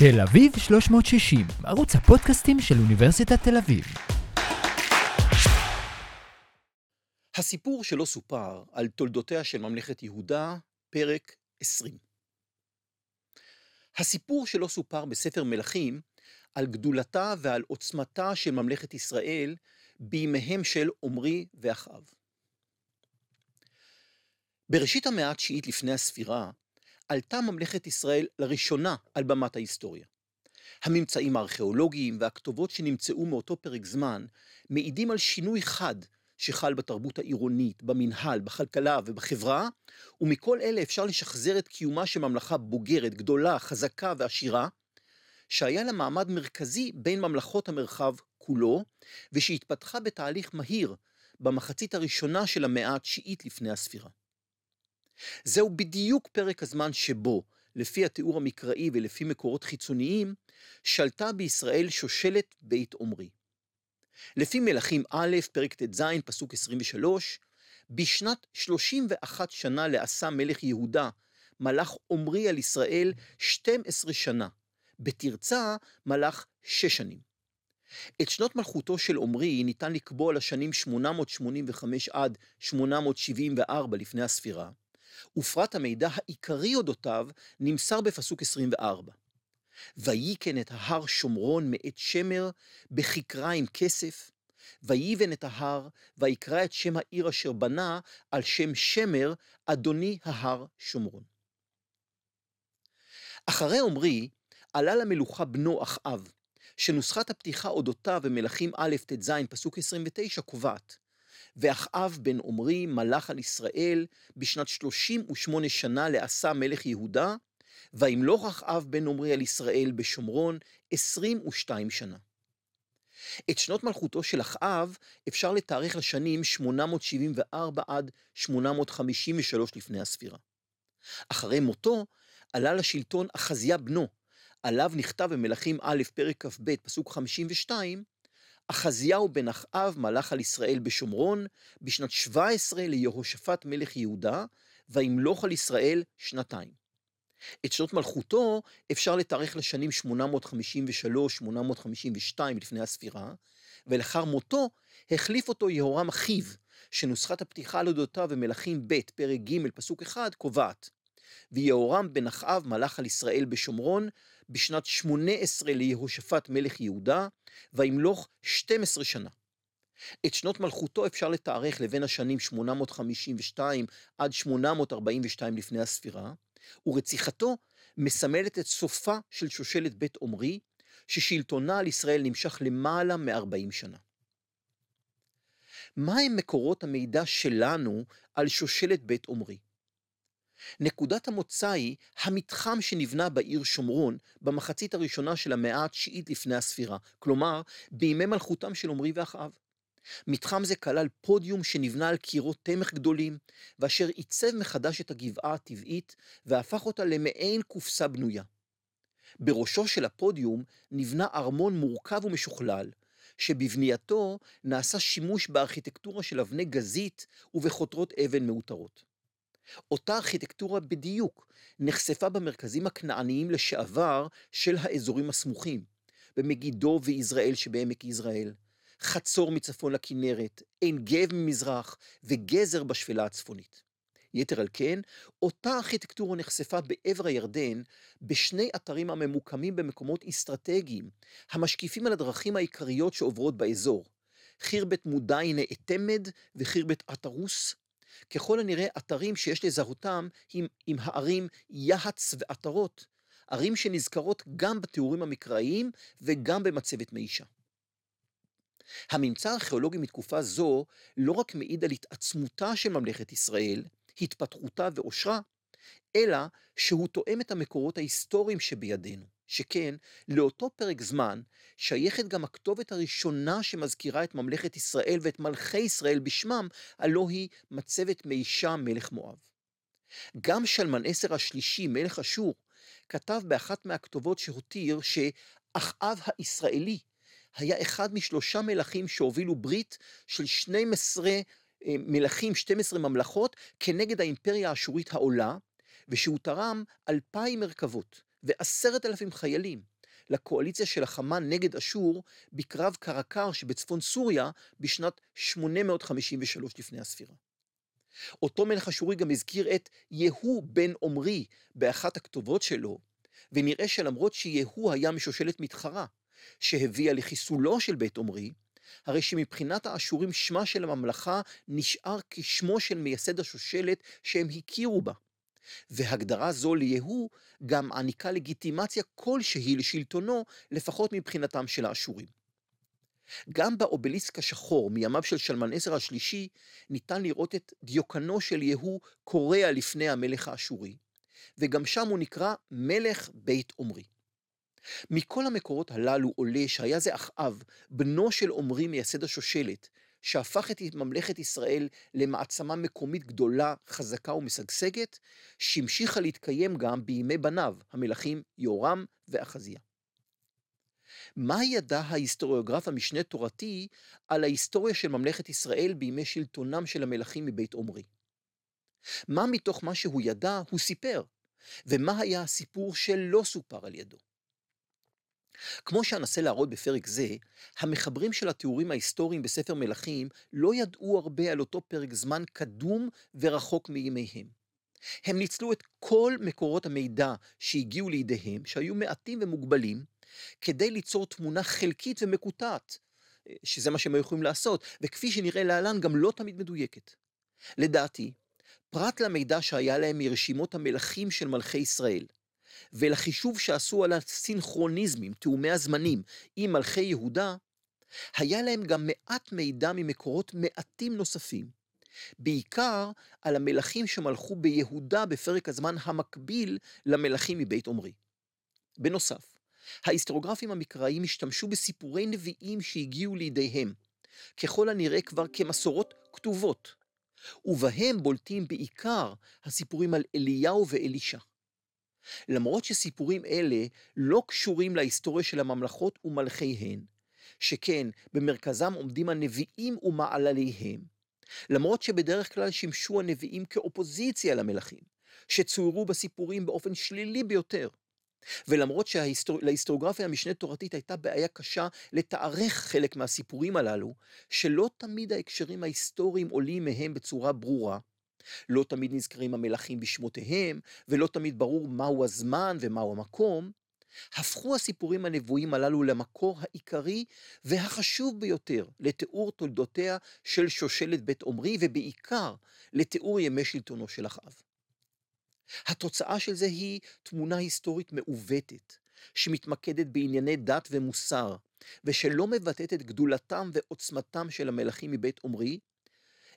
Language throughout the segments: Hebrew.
תל אביב 360, ערוץ הפודקאסטים של אוניברסיטת תל אביב. הסיפור שלא סופר על תולדותיה של ממלכת יהודה, פרק 20. הסיפור שלא סופר בספר מלכים על גדולתה ועל עוצמתה של ממלכת ישראל בימיהם של עמרי ואחאב. בראשית המאה התשיעית לפני הספירה, עלתה ממלכת ישראל לראשונה על במת ההיסטוריה. הממצאים הארכיאולוגיים והכתובות שנמצאו מאותו פרק זמן מעידים על שינוי חד שחל בתרבות העירונית, במנהל, בכלכלה ובחברה, ומכל אלה אפשר לשחזר את קיומה של ממלכה בוגרת, גדולה, חזקה ועשירה, שהיה לה מעמד מרכזי בין ממלכות המרחב כולו, ושהתפתחה בתהליך מהיר במחצית הראשונה של המאה התשיעית לפני הספירה. זהו בדיוק פרק הזמן שבו, לפי התיאור המקראי ולפי מקורות חיצוניים, שלטה בישראל שושלת בית עומרי. לפי מלכים א', פרק ט"ז, פסוק 23, בשנת 31 שנה לעשה מלך יהודה, מלך עומרי על ישראל 12 שנה, בתרצה מלך 6 שנים. את שנות מלכותו של עומרי ניתן לקבוע לשנים 885 עד 874 לפני הספירה, ופרט המידע העיקרי אודותיו נמסר בפסוק 24. ויקן את ההר שומרון מאת שמר, בכיכרה עם כסף, ויבן את ההר, ויקרא את שם העיר אשר בנה, על שם שמר, אדוני ההר שומרון. אחרי עמרי, עלה למלוכה בנו אחאב, שנוסחת הפתיחה אודותיו במלכים א' ט"ז פסוק 29 קובעת ואחאב בן עמרי מלך על ישראל בשנת 38 שנה לעשה מלך יהודה, וימלוך אחאב בן עמרי על ישראל בשומרון 22 שנה. את שנות מלכותו של אחאב אפשר לתארך לשנים 874 עד 853 לפני הספירה. אחרי מותו עלה לשלטון אחזיה בנו, עליו נכתב במלכים א', פרק כ"ב, פסוק 52, אחזיהו בן אחאב מלך על ישראל בשומרון בשנת 17 ליהושפט מלך יהודה, וימלוך על ישראל שנתיים. את שנות מלכותו אפשר לתארך לשנים 853-852 לפני הספירה, ולאחר מותו החליף אותו יהורם אחיו, שנוסחת הפתיחה על אודותיו במלכים ב', פרק ג', פסוק 1, קובעת: ויהורם בן אחאב מלך על ישראל בשומרון בשנת 18 ליהושפט מלך יהודה, וימלוך 12 שנה. את שנות מלכותו אפשר לתארך לבין השנים 852 עד 842 לפני הספירה, ורציחתו מסמלת את סופה של שושלת בית עומרי, ששלטונה על ישראל נמשך למעלה מ-40 שנה. מהם מקורות המידע שלנו על שושלת בית עומרי? נקודת המוצא היא המתחם שנבנה בעיר שומרון במחצית הראשונה של המאה התשיעית לפני הספירה, כלומר בימי מלכותם של עמרי ואחאב. מתחם זה כלל פודיום שנבנה על קירות תמך גדולים, ואשר עיצב מחדש את הגבעה הטבעית, והפך אותה למעין קופסה בנויה. בראשו של הפודיום נבנה ארמון מורכב ומשוכלל, שבבנייתו נעשה שימוש בארכיטקטורה של אבני גזית ובחותרות אבן מעוטרות. אותה ארכיטקטורה בדיוק נחשפה במרכזים הכנעניים לשעבר של האזורים הסמוכים, במגידו ויזרעאל שבעמק יזרעאל, חצור מצפון לכנרת, עין גב ממזרח וגזר בשפלה הצפונית. יתר על כן, אותה ארכיטקטורה נחשפה בעבר הירדן בשני אתרים הממוקמים במקומות אסטרטגיים, המשקיפים על הדרכים העיקריות שעוברות באזור, חירבת מודעי נאטמד וחירבת עטרוס, ככל הנראה אתרים שיש לזהותם עם, עם הערים יהץ ועטרות, ערים שנזכרות גם בתיאורים המקראיים וגם במצבת מישה. הממצא הארכיאולוגי מתקופה זו לא רק מעיד על התעצמותה של ממלכת ישראל, התפתחותה ועושרה, אלא שהוא תואם את המקורות ההיסטוריים שבידינו. שכן, לאותו פרק זמן שייכת גם הכתובת הראשונה שמזכירה את ממלכת ישראל ואת מלכי ישראל בשמם, הלא היא מצבת מישה מלך מואב. גם שלמן עשר השלישי, מלך אשור, כתב באחת מהכתובות שהותיר שאחאב הישראלי היה אחד משלושה מלכים שהובילו ברית של 12 אה, מלכים, 12 ממלכות, כנגד האימפריה האשורית העולה, ושהוא תרם אלפיים מרכבות ועשרת אלפים חיילים לקואליציה של החמה נגד אשור בקרב קרקר שבצפון סוריה בשנת 853 לפני הספירה. אותו מלך אשורי גם הזכיר את יהוא בן עמרי באחת הכתובות שלו, ונראה שלמרות שיהוא היה משושלת מתחרה, שהביאה לחיסולו של בית עמרי, הרי שמבחינת האשורים שמה של הממלכה נשאר כשמו של מייסד השושלת שהם הכירו בה. והגדרה זו ליהוא גם מעניקה לגיטימציה כלשהי לשלטונו, לפחות מבחינתם של האשורים. גם באובליסק השחור מימיו של שלמן עזר השלישי, ניתן לראות את דיוקנו של יהוא קורע לפני המלך האשורי, וגם שם הוא נקרא מלך בית עמרי. מכל המקורות הללו עולה שהיה זה אחאב, בנו של עמרי מייסד השושלת, שהפך את ממלכת ישראל למעצמה מקומית גדולה, חזקה ומשגשגת, שהמשיכה להתקיים גם בימי בניו, המלכים יורם ואחזיה. מה ידע ההיסטוריוגרף המשנה תורתי על ההיסטוריה של ממלכת ישראל בימי שלטונם של המלכים מבית עמרי? מה מתוך מה שהוא ידע הוא סיפר, ומה היה הסיפור שלא סופר על ידו? כמו שאנסה להראות בפרק זה, המחברים של התיאורים ההיסטוריים בספר מלכים לא ידעו הרבה על אותו פרק זמן קדום ורחוק מימיהם. הם ניצלו את כל מקורות המידע שהגיעו לידיהם, שהיו מעטים ומוגבלים, כדי ליצור תמונה חלקית ומקוטעת, שזה מה שהם היו יכולים לעשות, וכפי שנראה להלן, גם לא תמיד מדויקת. לדעתי, פרט למידע שהיה להם מרשימות המלכים של מלכי ישראל, ולחישוב שעשו על הסינכרוניזמים, תאומי הזמנים, עם מלכי יהודה, היה להם גם מעט מידע ממקורות מעטים נוספים, בעיקר על המלכים שמלכו ביהודה בפרק הזמן המקביל למלכים מבית עמרי. בנוסף, ההיסטוריוגרפים המקראיים השתמשו בסיפורי נביאים שהגיעו לידיהם, ככל הנראה כבר כמסורות כתובות, ובהם בולטים בעיקר הסיפורים על אליהו ואלישע. למרות שסיפורים אלה לא קשורים להיסטוריה של הממלכות ומלכיהן, שכן במרכזם עומדים הנביאים ומעלליהם, למרות שבדרך כלל שימשו הנביאים כאופוזיציה למלכים, שצוירו בסיפורים באופן שלילי ביותר, ולמרות שלהיסטוריוגרפיה המשנה תורתית הייתה בעיה קשה לתארך חלק מהסיפורים הללו, שלא תמיד ההקשרים ההיסטוריים עולים מהם בצורה ברורה, לא תמיד נזכרים המלכים בשמותיהם, ולא תמיד ברור מהו הזמן ומהו המקום, הפכו הסיפורים הנבואיים הללו למקור העיקרי והחשוב ביותר לתיאור תולדותיה של שושלת בית עמרי, ובעיקר לתיאור ימי שלטונו של אחאב. התוצאה של זה היא תמונה היסטורית מעוותת, שמתמקדת בענייני דת ומוסר, ושלא מבטאת את גדולתם ועוצמתם של המלכים מבית עמרי,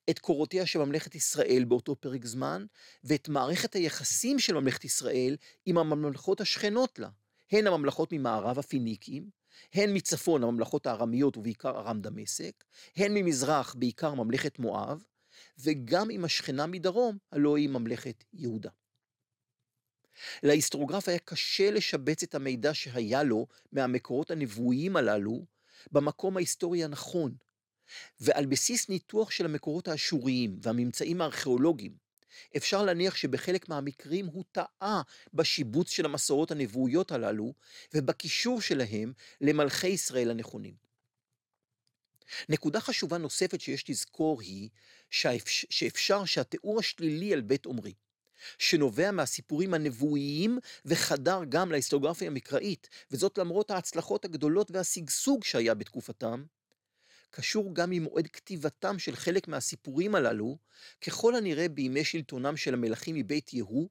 את קורותיה של ממלכת ישראל באותו פרק זמן, ואת מערכת היחסים של ממלכת ישראל עם הממלכות השכנות לה, הן הממלכות ממערב הפיניקים, הן מצפון הממלכות הארמיות ובעיקר ארם דמשק, הן ממזרח בעיקר ממלכת מואב, וגם עם השכנה מדרום, הלא היא ממלכת יהודה. להיסטוריוגרף היה קשה לשבץ את המידע שהיה לו מהמקורות הנבואיים הללו במקום ההיסטורי הנכון, ועל בסיס ניתוח של המקורות האשוריים והממצאים הארכיאולוגיים, אפשר להניח שבחלק מהמקרים הוא טעה בשיבוץ של המסורות הנבואיות הללו ובקישור שלהם למלכי ישראל הנכונים. נקודה חשובה נוספת שיש לזכור היא שאפשר שהתיאור השלילי על בית עמרי, שנובע מהסיפורים הנבואיים וחדר גם להיסטוריוגרפיה המקראית, וזאת למרות ההצלחות הגדולות והשגשוג שהיה בתקופתם, קשור גם עם מועד כתיבתם של חלק מהסיפורים הללו, ככל הנראה בימי שלטונם של המלכים מבית יהוא,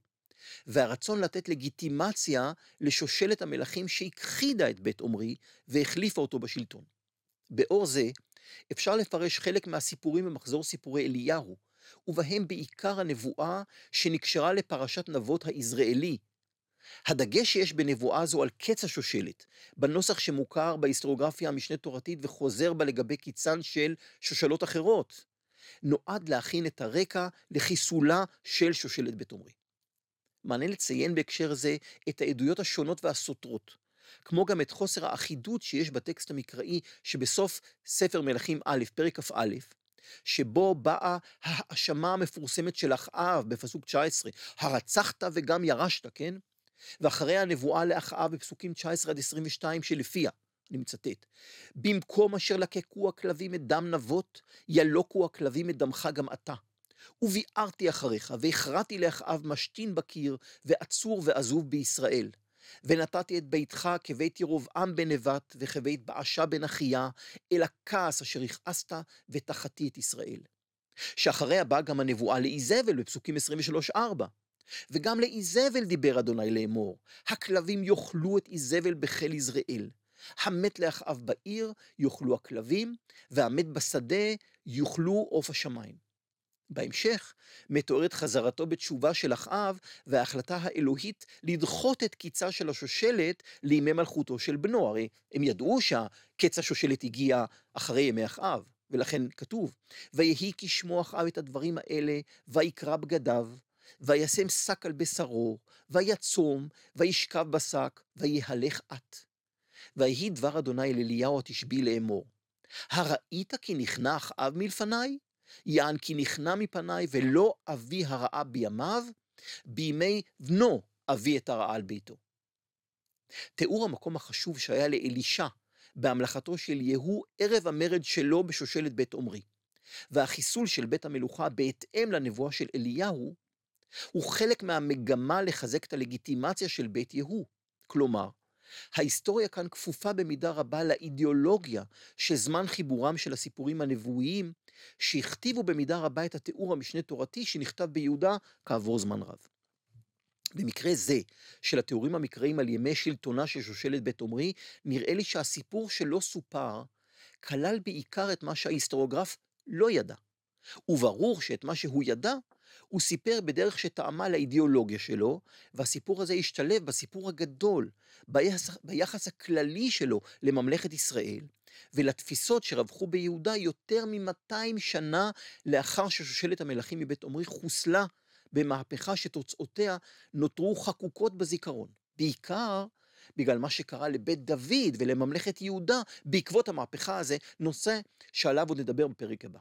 והרצון לתת לגיטימציה לשושלת המלכים שהכחידה את בית עמרי והחליפה אותו בשלטון. באור זה, אפשר לפרש חלק מהסיפורים במחזור סיפורי אליהו, ובהם בעיקר הנבואה שנקשרה לפרשת נבות היזרעאלי, הדגש שיש בנבואה זו על קץ השושלת, בנוסח שמוכר בהיסטוריוגרפיה המשנה תורתית וחוזר בה לגבי קיצן של שושלות אחרות, נועד להכין את הרקע לחיסולה של שושלת בית עמרי. מעניין לציין בהקשר זה את העדויות השונות והסותרות, כמו גם את חוסר האחידות שיש בטקסט המקראי שבסוף ספר מלכים א', פרק כ"א, שבו באה ההאשמה המפורסמת של אחאב בפסוק 19, הרצחת וגם ירשת, כן? ואחרי הנבואה לאחאב בפסוקים 19 עד 22 שלפיה, אני מצטט, במקום אשר לקקו הכלבים את דם נבות, ילוקו הכלבים את דמך גם אתה. וביערתי אחריך, והכרעתי לאחאב משתין בקיר, ועצור ועזוב בישראל. ונתתי את ביתך כבית ירבעם בן נבט, וכבית באשה בן אחיה, אל הכעס אשר הכעסת, ותחתי את ישראל. שאחריה באה גם הנבואה לאיזבל בפסוקים 23-4. וגם לאיזבל דיבר אדוני לאמור, הכלבים יאכלו את איזבל בחיל יזרעאל. המת לאחאב בעיר יאכלו הכלבים, והמת בשדה יאכלו עוף השמיים. בהמשך מתוארת חזרתו בתשובה של אחאב וההחלטה האלוהית לדחות את קיצה של השושלת לימי מלכותו של בנו. הרי הם ידעו שקץ השושלת הגיע אחרי ימי אחאב, ולכן כתוב, ויהי כשמו אחאב את הדברים האלה, ויקרע בגדיו, וישם שק על בשרו, ויצום, וישכב בשק, ויהלך את. ויהי דבר אדוני אל אליהו התשבי לאמור, הראית כי נכנע אחאב מלפניי? יען כי נכנע מפניי ולא אביא הרעה בימיו, בימי בנו אביא את הרעה על ביתו. תיאור המקום החשוב שהיה לאלישע בהמלכתו של יהוא ערב המרד שלו בשושלת בית עומרי, והחיסול של בית המלוכה בהתאם לנבואה של אליהו, הוא חלק מהמגמה לחזק את הלגיטימציה של בית יהוא. כלומר, ההיסטוריה כאן כפופה במידה רבה לאידיאולוגיה של זמן חיבורם של הסיפורים הנבואיים, שהכתיבו במידה רבה את התיאור המשנה תורתי שנכתב ביהודה כעבור זמן רב. במקרה זה, של התיאורים המקראיים על ימי שלטונה של שושלת בית עומרי, נראה לי שהסיפור שלא סופר, כלל בעיקר את מה שההיסטוריוגרף לא ידע. וברור שאת מה שהוא ידע, הוא סיפר בדרך שטעמה לאידיאולוגיה שלו, והסיפור הזה השתלב בסיפור הגדול, ביחס, ביחס הכללי שלו לממלכת ישראל, ולתפיסות שרווחו ביהודה יותר מ-200 שנה לאחר ששושלת המלכים מבית עומרי חוסלה במהפכה שתוצאותיה נותרו חקוקות בזיכרון. בעיקר בגלל מה שקרה לבית דוד ולממלכת יהודה בעקבות המהפכה הזה, נושא שעליו עוד נדבר בפרק הבא.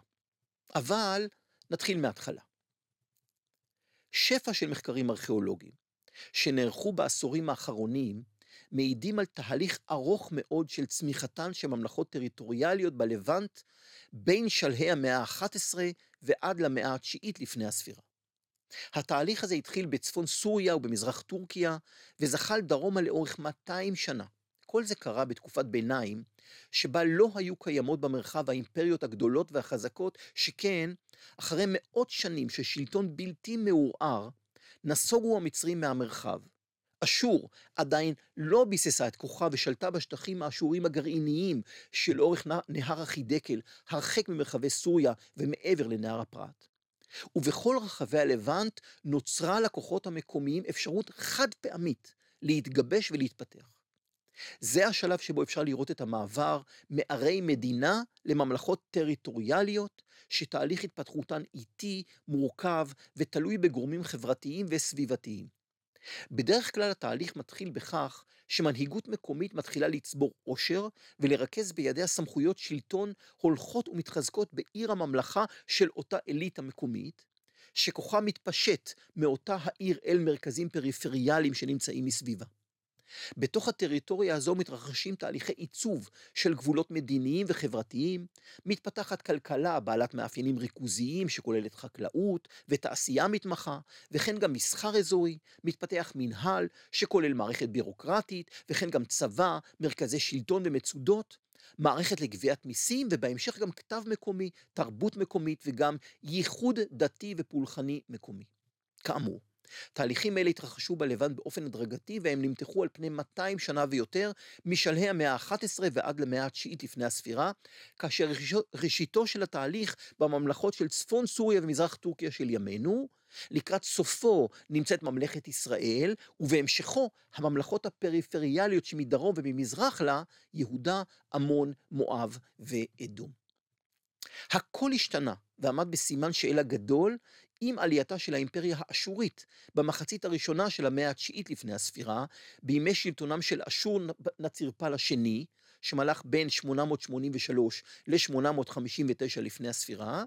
אבל נתחיל מההתחלה. שפע של מחקרים ארכיאולוגיים שנערכו בעשורים האחרונים מעידים על תהליך ארוך מאוד של צמיחתן של ממלכות טריטוריאליות בלבנט בין שלהי המאה ה-11 ועד למאה התשיעית לפני הספירה. התהליך הזה התחיל בצפון סוריה ובמזרח טורקיה וזחל דרומה לאורך 200 שנה. כל זה קרה בתקופת ביניים שבה לא היו קיימות במרחב האימפריות הגדולות והחזקות, שכן אחרי מאות שנים של שלטון בלתי מעורער, נסוגו המצרים מהמרחב. אשור עדיין לא ביססה את כוחה ושלטה בשטחים האשורים הגרעיניים שלאורך נהר החידקל, הרחק ממרחבי סוריה ומעבר לנהר הפרת. ובכל רחבי הלבנט נוצרה לכוחות המקומיים אפשרות חד פעמית להתגבש ולהתפתח. זה השלב שבו אפשר לראות את המעבר מערי מדינה לממלכות טריטוריאליות, שתהליך התפתחותן איטי, מורכב ותלוי בגורמים חברתיים וסביבתיים. בדרך כלל התהליך מתחיל בכך שמנהיגות מקומית מתחילה לצבור עושר ולרכז בידיה סמכויות שלטון הולכות ומתחזקות בעיר הממלכה של אותה אליטה מקומית, שכוחה מתפשט מאותה העיר אל מרכזים פריפריאליים שנמצאים מסביבה. בתוך הטריטוריה הזו מתרחשים תהליכי עיצוב של גבולות מדיניים וחברתיים, מתפתחת כלכלה בעלת מאפיינים ריכוזיים שכוללת חקלאות ותעשייה מתמחה, וכן גם מסחר אזורי, מתפתח מנהל שכולל מערכת בירוקרטית, וכן גם צבא, מרכזי שלטון ומצודות, מערכת לגביית מיסים, ובהמשך גם כתב מקומי, תרבות מקומית וגם ייחוד דתי ופולחני מקומי. כאמור, תהליכים אלה התרחשו בלבנט באופן הדרגתי והם נמתחו על פני 200 שנה ויותר, משלהי המאה ה-11 ועד למאה התשיעית לפני הספירה, כאשר ראשיתו של התהליך בממלכות של צפון סוריה ומזרח טורקיה של ימינו, לקראת סופו נמצאת ממלכת ישראל, ובהמשכו הממלכות הפריפריאליות שמדרום וממזרח לה, יהודה, עמון, מואב ואדום. הכל השתנה ועמד בסימן שאלה גדול עם עלייתה של האימפריה האשורית במחצית הראשונה של המאה התשיעית לפני הספירה, בימי שלטונם של אשור נצירפל השני, שמלך בין 883 ל-859 לפני הספירה,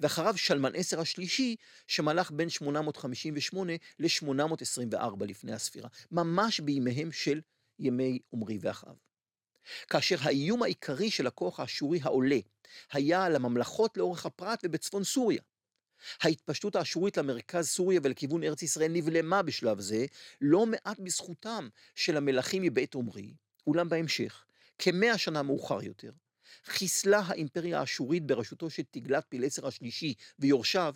ואחריו שלמן עשר השלישי, שמלך בין 858 ל-824 לפני הספירה, ממש בימיהם של ימי עמרי ואחאב. כאשר האיום העיקרי של הכוח האשורי העולה היה על הממלכות לאורך הפרת ובצפון סוריה. ההתפשטות האשורית למרכז סוריה ולכיוון ארץ ישראל נבלמה בשלב זה, לא מעט בזכותם של המלכים מבית עמרי, אולם בהמשך, כמאה שנה מאוחר יותר, חיסלה האימפריה האשורית בראשותו של תגלת פילסר השלישי ויורשיו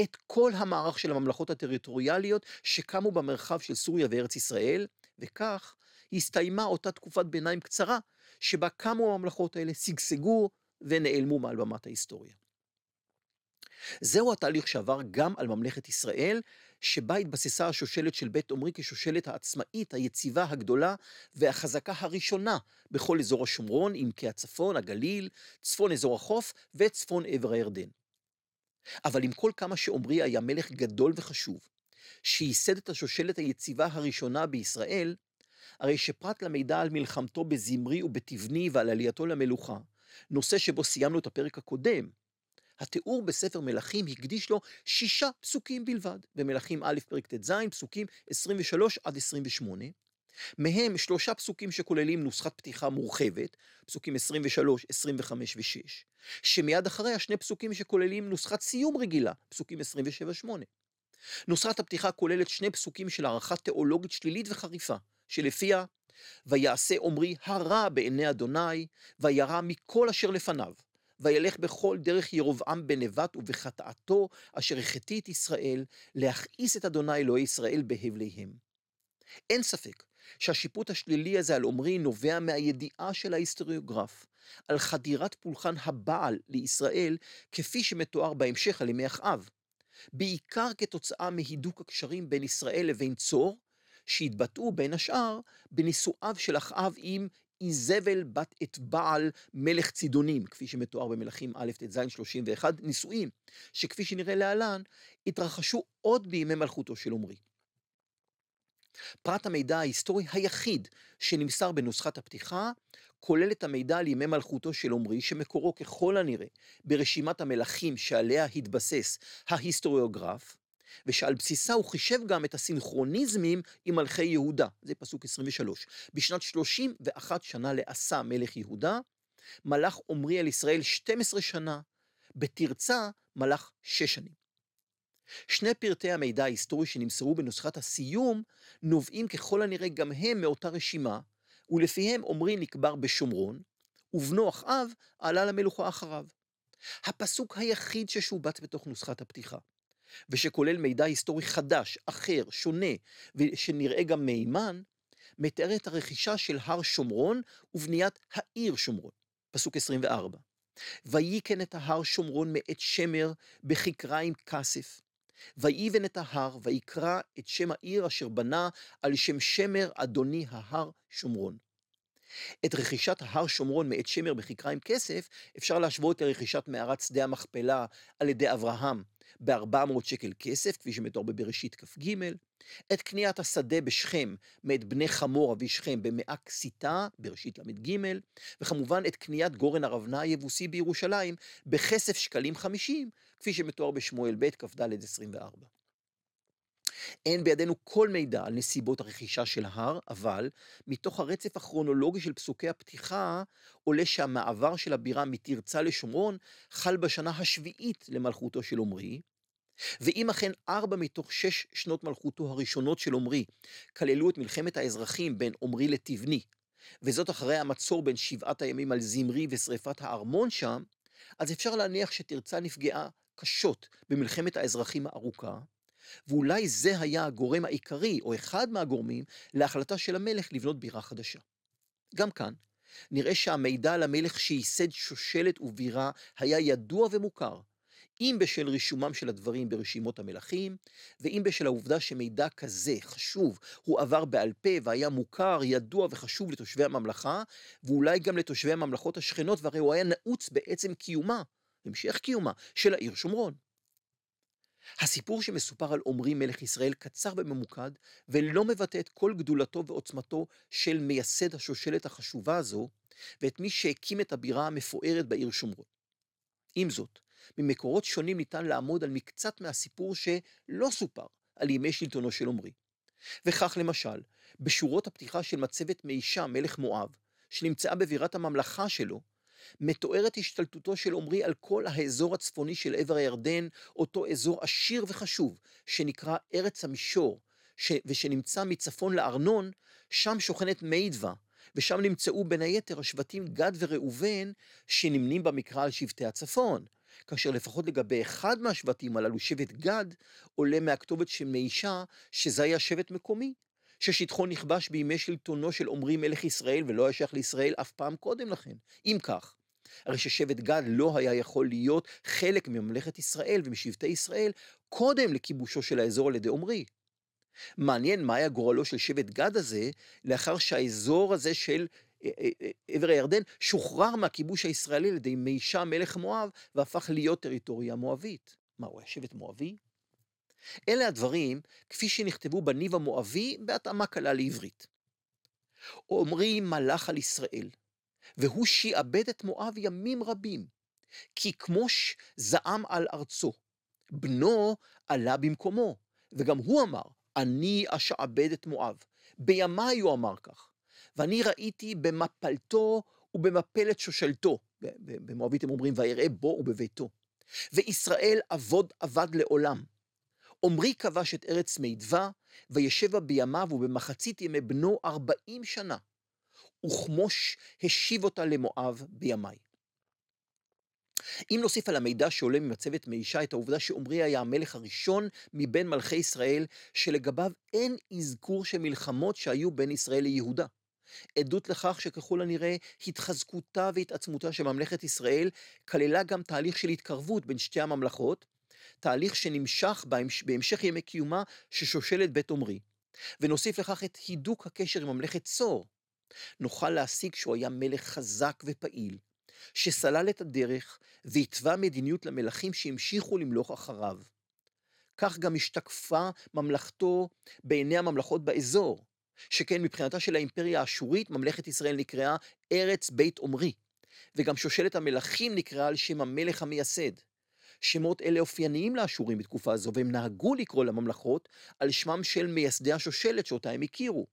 את כל המערך של הממלכות הטריטוריאליות שקמו במרחב של סוריה וארץ ישראל, וכך הסתיימה אותה תקופת ביניים קצרה, שבה קמו הממלכות האלה, שגשגו ונעלמו מעל במת ההיסטוריה. זהו התהליך שעבר גם על ממלכת ישראל, שבה התבססה השושלת של בית עמרי כשושלת העצמאית, היציבה, הגדולה והחזקה הראשונה בכל אזור השומרון, עמקי הצפון, הגליל, צפון אזור החוף וצפון עבר הירדן. אבל עם כל כמה שעמרי היה מלך גדול וחשוב, שייסד את השושלת היציבה הראשונה בישראל, הרי שפרט למידע על מלחמתו בזמרי ובתבני ועל עלייתו למלוכה, נושא שבו סיימנו את הפרק הקודם, התיאור בספר מלכים הקדיש לו שישה פסוקים בלבד, במלכים א' פרק ט"ז, פסוקים 23 עד 28, מהם שלושה פסוקים שכוללים נוסחת פתיחה מורחבת, פסוקים 23, 25 ו-6, שמיד אחריה שני פסוקים שכוללים נוסחת סיום רגילה, פסוקים 27-8. נוסחת הפתיחה כוללת שני פסוקים של הערכה תיאולוגית שלילית וחריפה, שלפיה ויעשה עמרי הרע בעיני אדוני, וירא מכל אשר לפניו, וילך בכל דרך ירבעם בנבט ובחטאתו, אשר החטיא את ישראל, להכעיס את אדוני אלוהי ישראל בהבליהם. אין ספק שהשיפוט השלילי הזה על עמרי נובע מהידיעה של ההיסטוריוגרף על חדירת פולחן הבעל לישראל, כפי שמתואר בהמשך על ימי אחאב. בעיקר כתוצאה מהידוק הקשרים בין ישראל לבין צור, שהתבטאו בין השאר בנישואיו של אחאב עם איזבל בת את בעל מלך צידונים, כפי שמתואר במלכים א' ט"ז 31, נישואים, שכפי שנראה להלן, התרחשו עוד בימי מלכותו של עמרי. פרט המידע ההיסטורי היחיד שנמסר בנוסחת הפתיחה, כולל את המידע על ימי מלכותו של עמרי, שמקורו ככל הנראה ברשימת המלכים שעליה התבסס ההיסטוריוגרף, ושעל בסיסה הוא חישב גם את הסינכרוניזמים עם מלכי יהודה, זה פסוק 23. בשנת 31 שנה לעשה מלך יהודה, מלך עמרי על ישראל 12 שנה, בתרצה מלך 6 שנים. שני פרטי המידע ההיסטורי שנמסרו בנוסחת הסיום, נובעים ככל הנראה גם הם מאותה רשימה, ולפיהם עמרי נקבר בשומרון, ובנו אחאב עלה למלוכה אחריו. הפסוק היחיד ששובץ בתוך נוסחת הפתיחה. ושכולל מידע היסטורי חדש, אחר, שונה, ושנראה גם מהימן, מתאר את הרכישה של הר שומרון ובניית העיר שומרון. פסוק 24. וייכן את ההר שומרון מאת שמר בכיכריים כסף. ויבן את ההר, ויקרא את שם העיר אשר בנה על שם שמר אדוני ההר שומרון. את רכישת ההר שומרון מאת שמר בכיכריים כסף אפשר להשוות לרכישת מערת שדה המכפלה על ידי אברהם ב-400 שקל כסף, כפי שמתואר בבראשית כ"ג, את קניית השדה בשכם מאת בני חמור אבי שכם במאה כסיתה, בראשית ל"ג, וכמובן את קניית גורן ארבנה היבוסי בירושלים בכסף שקלים 50, כפי שמתואר בשמואל ב' כ"ד 24. אין בידינו כל מידע על נסיבות הרכישה של ההר, אבל מתוך הרצף הכרונולוגי של פסוקי הפתיחה, עולה שהמעבר של הבירה מתרצה לשומרון חל בשנה השביעית למלכותו של עמרי, ואם אכן ארבע מתוך שש שנות מלכותו הראשונות של עמרי כללו את מלחמת האזרחים בין עמרי לתבני, וזאת אחרי המצור בין שבעת הימים על זמרי ושרפת הארמון שם, אז אפשר להניח שתרצה נפגעה קשות במלחמת האזרחים הארוכה, ואולי זה היה הגורם העיקרי, או אחד מהגורמים, להחלטה של המלך לבנות בירה חדשה. גם כאן, נראה שהמידע על המלך שייסד שושלת ובירה היה ידוע ומוכר, אם בשל רישומם של הדברים ברשימות המלכים, ואם בשל העובדה שמידע כזה חשוב הוא עבר בעל פה והיה מוכר, ידוע וחשוב לתושבי הממלכה, ואולי גם לתושבי הממלכות השכנות, והרי הוא היה נעוץ בעצם קיומה, המשך קיומה, של העיר שומרון. הסיפור שמסופר על עמרי מלך ישראל קצר וממוקד, ולא מבטא את כל גדולתו ועוצמתו של מייסד השושלת החשובה הזו, ואת מי שהקים את הבירה המפוארת בעיר שומרון. עם זאת, ממקורות שונים ניתן לעמוד על מקצת מהסיפור שלא סופר על ימי שלטונו של עמרי. וכך למשל, בשורות הפתיחה של מצבת מישה, מלך מואב, שנמצאה בבירת הממלכה שלו, מתוארת השתלטותו של עמרי על כל האזור הצפוני של עבר הירדן, אותו אזור עשיר וחשוב, שנקרא ארץ המישור, ש... ושנמצא מצפון לארנון, שם שוכנת מידווה, ושם נמצאו בין היתר השבטים גד וראובן, שנמנים במקרא על שבטי הצפון. כאשר לפחות לגבי אחד מהשבטים הללו, שבט גד, עולה מהכתובת של מישה, שזה היה שבט מקומי, ששטחו נכבש בימי שלטונו של עמרי מלך ישראל, ולא היה שייך לישראל אף פעם קודם לכן. אם כך, הרי ששבט גד לא היה יכול להיות חלק מממלכת ישראל ומשבטי ישראל קודם לכיבושו של האזור על ידי עמרי. מעניין מה היה גורלו של שבט גד הזה, לאחר שהאזור הזה של אה, אה, אה, עבר הירדן שוחרר מהכיבוש הישראלי על ידי מישה מלך מואב והפך להיות טריטוריה מואבית. מה, הוא היה שבט מואבי? אלה הדברים כפי שנכתבו בניב המואבי בהתאמה קלה לעברית. עמרי מלך על ישראל, והוא שיעבד את מואב ימים רבים, כי כמוש זעם על ארצו, בנו עלה במקומו, וגם הוא אמר, אני אשעבד את מואב. בימיי הוא אמר כך, ואני ראיתי במפלתו ובמפלת שושלתו, במואבית הם אומרים, ויראה בו ובביתו. וישראל עבוד עבד לעולם. עמרי כבש את ארץ מידווה, וישב בה בימיו ובמחצית ימי בנו ארבעים שנה, וכמוש השיב אותה למואב בימיי. אם נוסיף על המידע שעולה ממצבת מישה את העובדה שעמרי היה המלך הראשון מבין מלכי ישראל, שלגביו אין אזכור של מלחמות שהיו בין ישראל ליהודה. עדות לכך שככל הנראה התחזקותה והתעצמותה של ממלכת ישראל כללה גם תהליך של התקרבות בין שתי הממלכות, תהליך שנמשך בהמשך ימי קיומה של שושלת בית עמרי. ונוסיף לכך את הידוק הקשר עם ממלכת צור. נוכל להסיק שהוא היה מלך חזק ופעיל, שסלל את הדרך והתווה מדיניות למלכים שהמשיכו למלוך אחריו. כך גם השתקפה ממלכתו בעיני הממלכות באזור, שכן מבחינתה של האימפריה האשורית, ממלכת ישראל נקראה ארץ בית עמרי, וגם שושלת המלכים נקראה על שם המלך המייסד. שמות אלה אופייניים לאשורים בתקופה הזו, והם נהגו לקרוא לממלכות על שמם של מייסדי השושלת שאותה הם הכירו.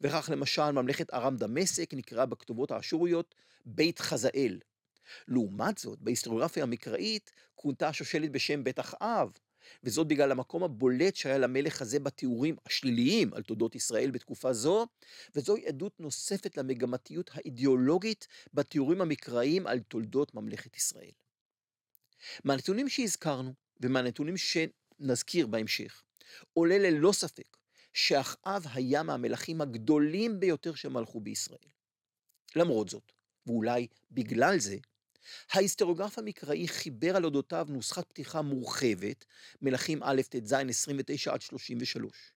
וכך למשל ממלכת ארם דמשק נקראה בכתובות האשוריות בית חזאל. לעומת זאת, בהיסטוריוגרפיה המקראית כונתה השושלת בשם בית אחאב, וזאת בגלל המקום הבולט שהיה למלך הזה בתיאורים השליליים על תולדות ישראל בתקופה זו, וזוהי עדות נוספת למגמתיות האידיאולוגית בתיאורים המקראיים על תולדות ממלכת ישראל. מהנתונים שהזכרנו, ומהנתונים שנזכיר בהמשך, עולה ללא ספק שאחאב היה מהמלכים הגדולים ביותר שמלכו בישראל. למרות זאת, ואולי בגלל זה, ההיסטוריוגרף המקראי חיבר על אודותיו נוסחת פתיחה מורחבת, מלכים א' ט"ז 29 עד 33.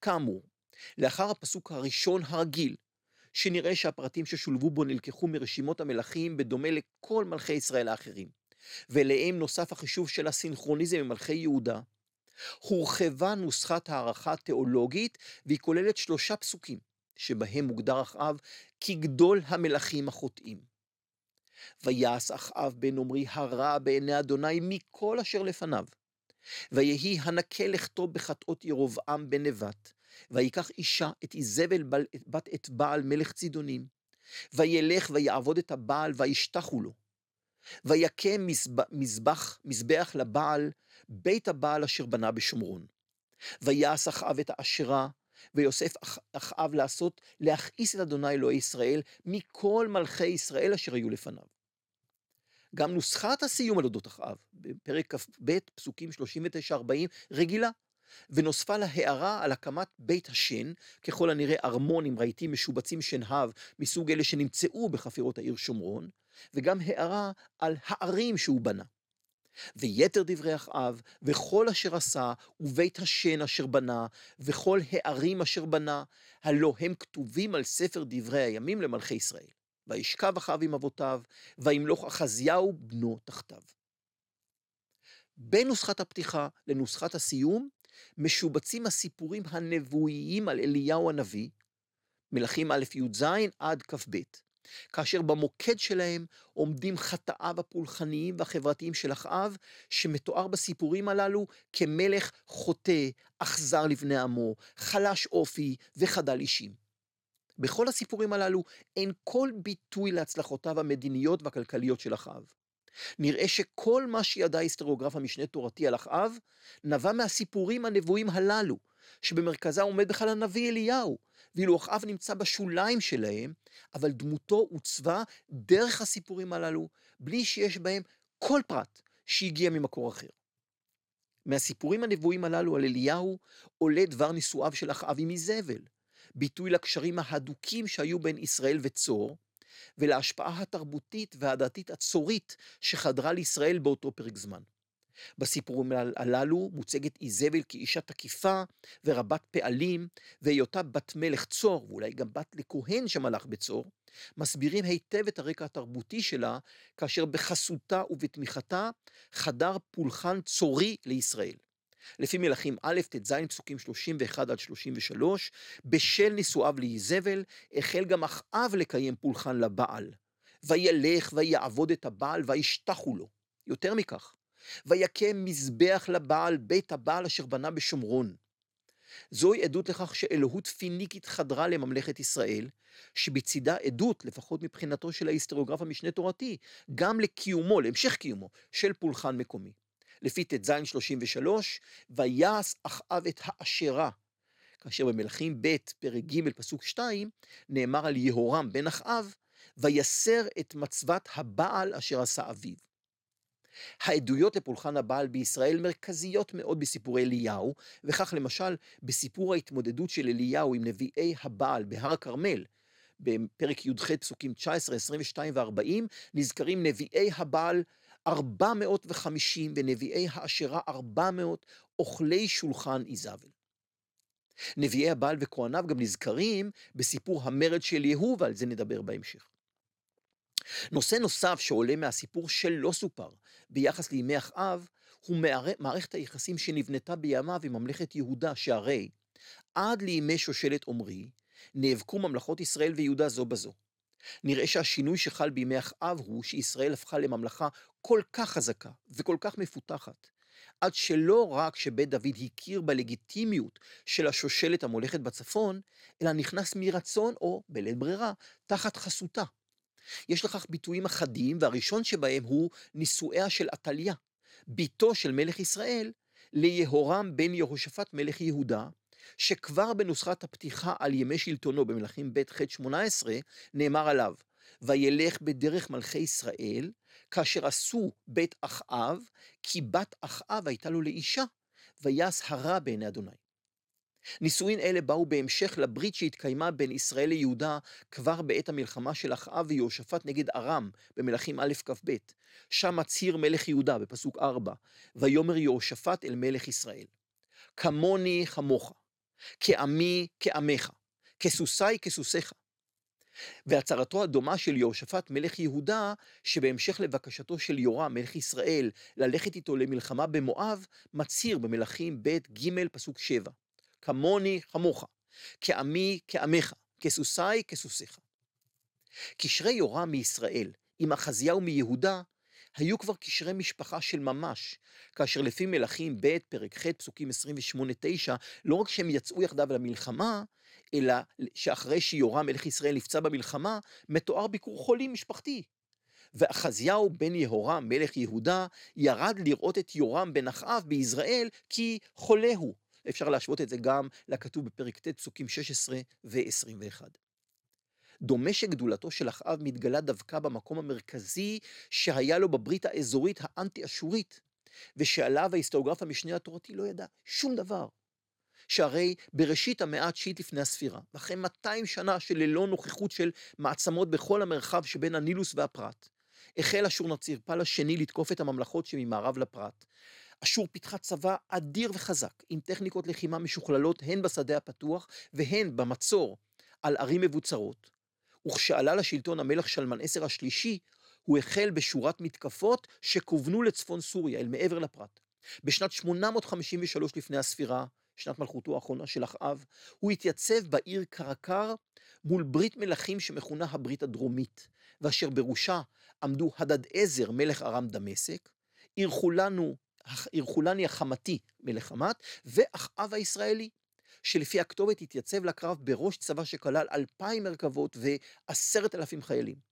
כאמור, לאחר הפסוק הראשון הרגיל, שנראה שהפרטים ששולבו בו נלקחו מרשימות המלכים בדומה לכל מלכי ישראל האחרים, ואליהם נוסף החישוב של הסינכרוניזם עם מלכי יהודה, הורחבה נוסחת הערכה תיאולוגית, והיא כוללת שלושה פסוקים, שבהם מוגדר אחאב כגדול המלכים החוטאים. ויעש אחאב בן עמרי הרע בעיני אדוני מכל אשר לפניו. ויהי הנקה לכתו בחטאות ירבעם בן נבט, ויקח אישה את איזבל בת את בעל מלך צידונים, וילך ויעבוד את הבעל וישתחו לו. ויקם מזבח, מזבח לבעל, בית הבעל אשר בנה בשומרון. ויעש אחאב את האשרה, ויוסף אחאב לעשות, להכעיס את אדוני אלוהי ישראל, מכל מלכי ישראל אשר היו לפניו. גם נוסחת הסיום על אודות אחאב, בפרק כ"ב, פסוקים 39-40, רגילה, ונוספה לה הערה על הקמת בית השן, ככל הנראה ארמון עם רהיטים משובצים שנהב, מסוג אלה שנמצאו בחפירות העיר שומרון, וגם הערה על הערים שהוא בנה. ויתר דברי אחאב, וכל אשר עשה, ובית השן אשר בנה, וכל הערים אשר בנה, הלא הם כתובים על ספר דברי הימים למלכי ישראל. וישכב אחאב עם אבותיו, וימלוך אחזיהו בנו תחתיו. בין נוסחת הפתיחה לנוסחת הסיום, משובצים הסיפורים הנבואיים על אליהו הנביא, מלכים א' י"ז עד כ"ב, כאשר במוקד שלהם עומדים חטאיו הפולחניים והחברתיים של אחאב, שמתואר בסיפורים הללו כמלך חוטא, אכזר לבני עמו, חלש אופי וחדל אישים. בכל הסיפורים הללו אין כל ביטוי להצלחותיו המדיניות והכלכליות של אחאב. נראה שכל מה שידע היסטוריוגרף המשנה תורתי על אחאב, נבע מהסיפורים הנבואים הללו, שבמרכזה עומד בכלל הנביא אליהו, ואילו אחאב נמצא בשוליים שלהם, אבל דמותו עוצבה דרך הסיפורים הללו, בלי שיש בהם כל פרט שהגיע ממקור אחר. מהסיפורים הנבואים הללו על אליהו עולה דבר נישואיו של אחאב עם איזבל, ביטוי לקשרים ההדוקים שהיו בין ישראל וצור, ולהשפעה התרבותית והדתית הצורית שחדרה לישראל באותו פרק זמן. בסיפורים הללו מוצגת איזבל כאישה תקיפה ורבת פעלים, והיותה בת מלך צור, ואולי גם בת לכהן שמלך בצור, מסבירים היטב את הרקע התרבותי שלה, כאשר בחסותה ובתמיכתה חדר פולחן צורי לישראל. לפי מלכים א', ט"ז, פסוקים 31 עד 33, בשל נישואיו לאיזבל, החל גם אחאב לקיים פולחן לבעל. וילך ויעבוד את הבעל וישתחו לו. יותר מכך, ויקם מזבח לבעל בית הבעל אשר בנה בשומרון. זוהי עדות לכך שאלוהות פיניקית חדרה לממלכת ישראל, שבצידה עדות, לפחות מבחינתו של ההיסטוריוגרף המשנה תורתי, גם לקיומו, להמשך קיומו, של פולחן מקומי. לפי ט"ז 33, ויעש אחאב את האשרה. כאשר במלכים ב', פרק ג', פסוק 2, נאמר על יהורם בן אחאב, ויסר את מצוות הבעל אשר עשה אביו. העדויות לפולחן הבעל בישראל מרכזיות מאוד בסיפורי אליהו, וכך למשל בסיפור ההתמודדות של אליהו עם נביאי הבעל בהר הכרמל, בפרק י"ח פסוקים 19, 22 ו-40, נזכרים נביאי הבעל 450 ונביאי האשרה 400 אוכלי שולחן איזבל. נביאי הבעל וכהניו גם נזכרים בסיפור המרד של יהוא, ועל זה נדבר בהמשך. נושא נוסף שעולה מהסיפור שלא סופר ביחס לימי אחאב, הוא מערכת היחסים שנבנתה בימיו עם ממלכת יהודה, שהרי עד לימי שושלת עמרי, נאבקו ממלכות ישראל ויהודה זו בזו. נראה שהשינוי שחל בימי אחאב הוא שישראל הפכה לממלכה כל כך חזקה וכל כך מפותחת, עד שלא רק שבית דוד הכיר בלגיטימיות של השושלת המולכת בצפון, אלא נכנס מרצון או בלית ברירה תחת חסותה. יש לכך ביטויים אחדים, והראשון שבהם הוא נישואיה של עתליה, בתו של מלך ישראל, ליהורם בן יהושפט מלך יהודה, שכבר בנוסחת הפתיחה על ימי שלטונו במלכים ב' ח' 18, נאמר עליו, וילך בדרך מלכי ישראל, כאשר עשו בית אחאב, כי בת אחאב הייתה לו לאישה, ויעש הרע בעיני אדוני. נישואין אלה באו בהמשך לברית שהתקיימה בין ישראל ליהודה כבר בעת המלחמה של אחאב ויהושפט נגד ארם במלכים א' כ"ב. שם מצהיר מלך יהודה בפסוק 4, ויאמר יהושפט אל מלך ישראל, כמוני כמוך, כעמי כעמך, כסוסי כסוסיך. והצהרתו הדומה של יהושפט מלך יהודה, שבהמשך לבקשתו של יורם מלך ישראל ללכת איתו למלחמה במואב, מצהיר במלכים ב' ג' פסוק 7. כמוני כמוך, כעמי כעמך, כסוסי כסוסיך. קשרי יורם מישראל עם אחזיהו מיהודה היו כבר קשרי משפחה של ממש, כאשר לפי מלכים ב', פרק ח', פסוקים 28-9, לא רק שהם יצאו יחדיו למלחמה, אלא שאחרי שיורם מלך ישראל נפצע במלחמה, מתואר ביקור חולים משפחתי. ואחזיהו בן יהורם מלך יהודה ירד לראות את יורם בן אחאב ביזרעאל כי חולה הוא. אפשר להשוות את זה גם לכתוב בפרק ט', פסוקים 16 ו-21. דומה שגדולתו של אחאב מתגלה דווקא במקום המרכזי שהיה לו בברית האזורית האנטי-אשורית, ושעליו ההיסטוריוגרף המשנה התורתי לא ידע שום דבר. שהרי בראשית המאה התשיעית לפני הספירה, ואחרי 200 שנה של ללא נוכחות של מעצמות בכל המרחב שבין הנילוס והפרת, החל אשור נצירפל השני לתקוף את הממלכות שממערב לפרת. אשור פיתחה צבא אדיר וחזק, עם טכניקות לחימה משוכללות הן בשדה הפתוח והן במצור על ערים מבוצרות. וכשעלה לשלטון המלך שלמן עשר השלישי, הוא החל בשורת מתקפות שכוונו לצפון סוריה, אל מעבר לפרת. בשנת 853 לפני הספירה, שנת מלכותו האחרונה של אחאב, הוא התייצב בעיר קרקר מול ברית מלכים שמכונה הברית הדרומית, ואשר בראשה עמדו הדד עזר מלך ארם דמשק, אירחולני החמתי מלך חמת, ואחאב הישראלי, שלפי הכתובת התייצב לקרב בראש צבא שכלל אלפיים מרכבות ועשרת אלפים חיילים.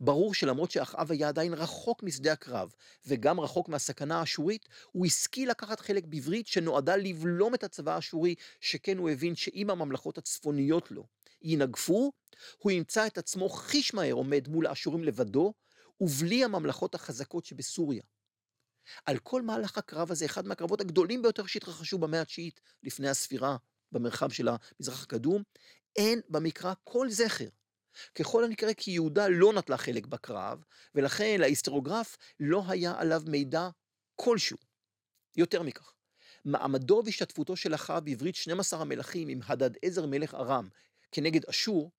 ברור שלמרות שאחאב היה עדיין רחוק משדה הקרב, וגם רחוק מהסכנה האשורית, הוא השכיל לקחת חלק בברית שנועדה לבלום את הצבא האשורי, שכן הוא הבין שאם הממלכות הצפוניות לו ינגפו, הוא ימצא את עצמו חיש מהר עומד מול האשורים לבדו, ובלי הממלכות החזקות שבסוריה. על כל מהלך הקרב הזה, אחד מהקרבות הגדולים ביותר שהתרחשו במאה התשיעית לפני הספירה במרחב של המזרח הקדום, אין במקרא כל זכר ככל הנקרא כי יהודה לא נטלה חלק בקרב, ולכן להיסטוריוגרף לא היה עליו מידע כלשהו. יותר מכך, מעמדו והשתתפותו של אחאב בעברית 12 המלכים עם הדד עזר מלך ארם כנגד אשור,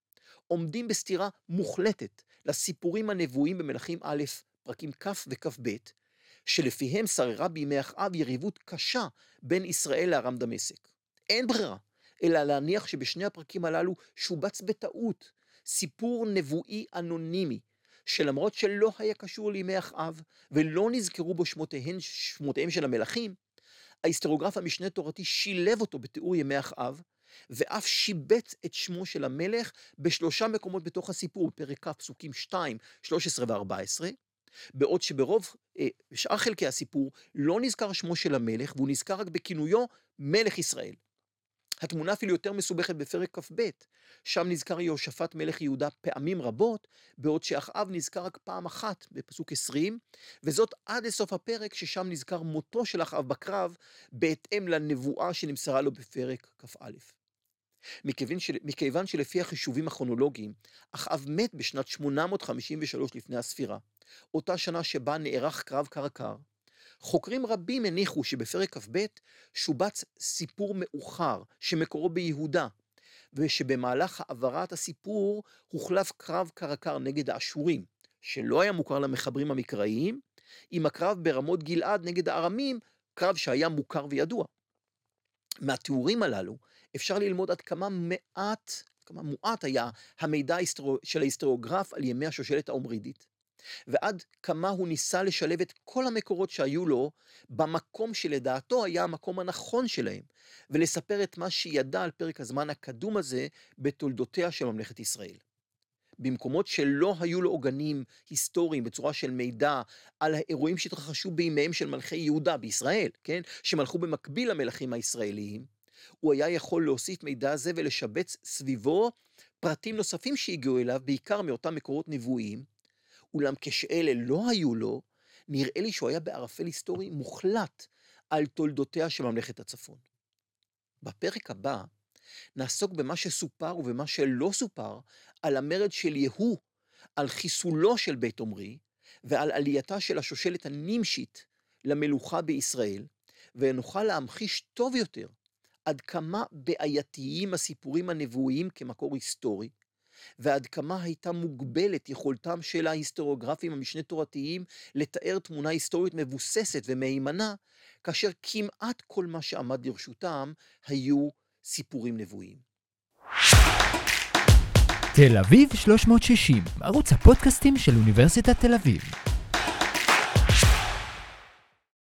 עומדים בסתירה מוחלטת לסיפורים הנבואים במלכים א', פרקים כ' וכ"ב, שלפיהם שררה בימי אחאב יריבות קשה בין ישראל לארם דמשק. אין ברירה, אלא להניח שבשני הפרקים הללו שובץ בטעות סיפור נבואי אנונימי, שלמרות שלא היה קשור לימי אחאב, ולא נזכרו בו שמותיהם, שמותיהם של המלכים, ההיסטוריוגרף המשנה תורתי שילב אותו בתיאור ימי אחאב, ואף שיבץ את שמו של המלך בשלושה מקומות בתוך הסיפור, פרק כ', פסוקים 2, 13 ו-14, בעוד שברוב אה, שאר חלקי הסיפור לא נזכר שמו של המלך, והוא נזכר רק בכינויו מלך ישראל. התמונה אפילו יותר מסובכת בפרק כ"ב, שם נזכר יהושפט מלך יהודה פעמים רבות, בעוד שאחאב נזכר רק פעם אחת בפסוק 20, וזאת עד לסוף הפרק ששם נזכר מותו של אחאב בקרב, בהתאם לנבואה שנמסרה לו בפרק כ"א. מכיוון, של... מכיוון שלפי החישובים הכרונולוגיים, אחאב מת בשנת 853 לפני הספירה, אותה שנה שבה נערך קרב קרקר, חוקרים רבים הניחו שבפרק כ"ב שובץ סיפור מאוחר שמקורו ביהודה, ושבמהלך העברת הסיפור הוחלף קרב קרקר נגד האשורים, שלא היה מוכר למחברים המקראיים, עם הקרב ברמות גלעד נגד הארמים, קרב שהיה מוכר וידוע. מהתיאורים הללו אפשר ללמוד עד כמה מעט, כמה מועט היה המידע של ההיסטוריוגרף על ימי השושלת האומרידית, ועד כמה הוא ניסה לשלב את כל המקורות שהיו לו במקום שלדעתו היה המקום הנכון שלהם, ולספר את מה שידע על פרק הזמן הקדום הזה בתולדותיה של ממלכת ישראל. במקומות שלא היו לו עוגנים היסטוריים בצורה של מידע על האירועים שהתרחשו בימיהם של מלכי יהודה בישראל, כן? שמלכו במקביל למלכים הישראליים, הוא היה יכול להוסיף מידע זה ולשבץ סביבו פרטים נוספים שהגיעו אליו, בעיקר מאותם מקורות נבואיים, אולם כשאלה לא היו לו, נראה לי שהוא היה בערפל היסטורי מוחלט על תולדותיה של ממלכת הצפון. בפרק הבא נעסוק במה שסופר ובמה שלא סופר על המרד של יהוא, על חיסולו של בית עומרי ועל עלייתה של השושלת הנמשית למלוכה בישראל, ונוכל להמחיש טוב יותר עד כמה בעייתיים הסיפורים הנבואיים כמקור היסטורי, ועד כמה הייתה מוגבלת יכולתם של ההיסטוריוגרפים המשנה תורתיים לתאר תמונה היסטורית מבוססת ומהימנה, כאשר כמעט כל מה שעמד לרשותם היו סיפורים נבואיים. תל אביב 360, ערוץ הפודקאסטים של אוניברסיטת תל אביב.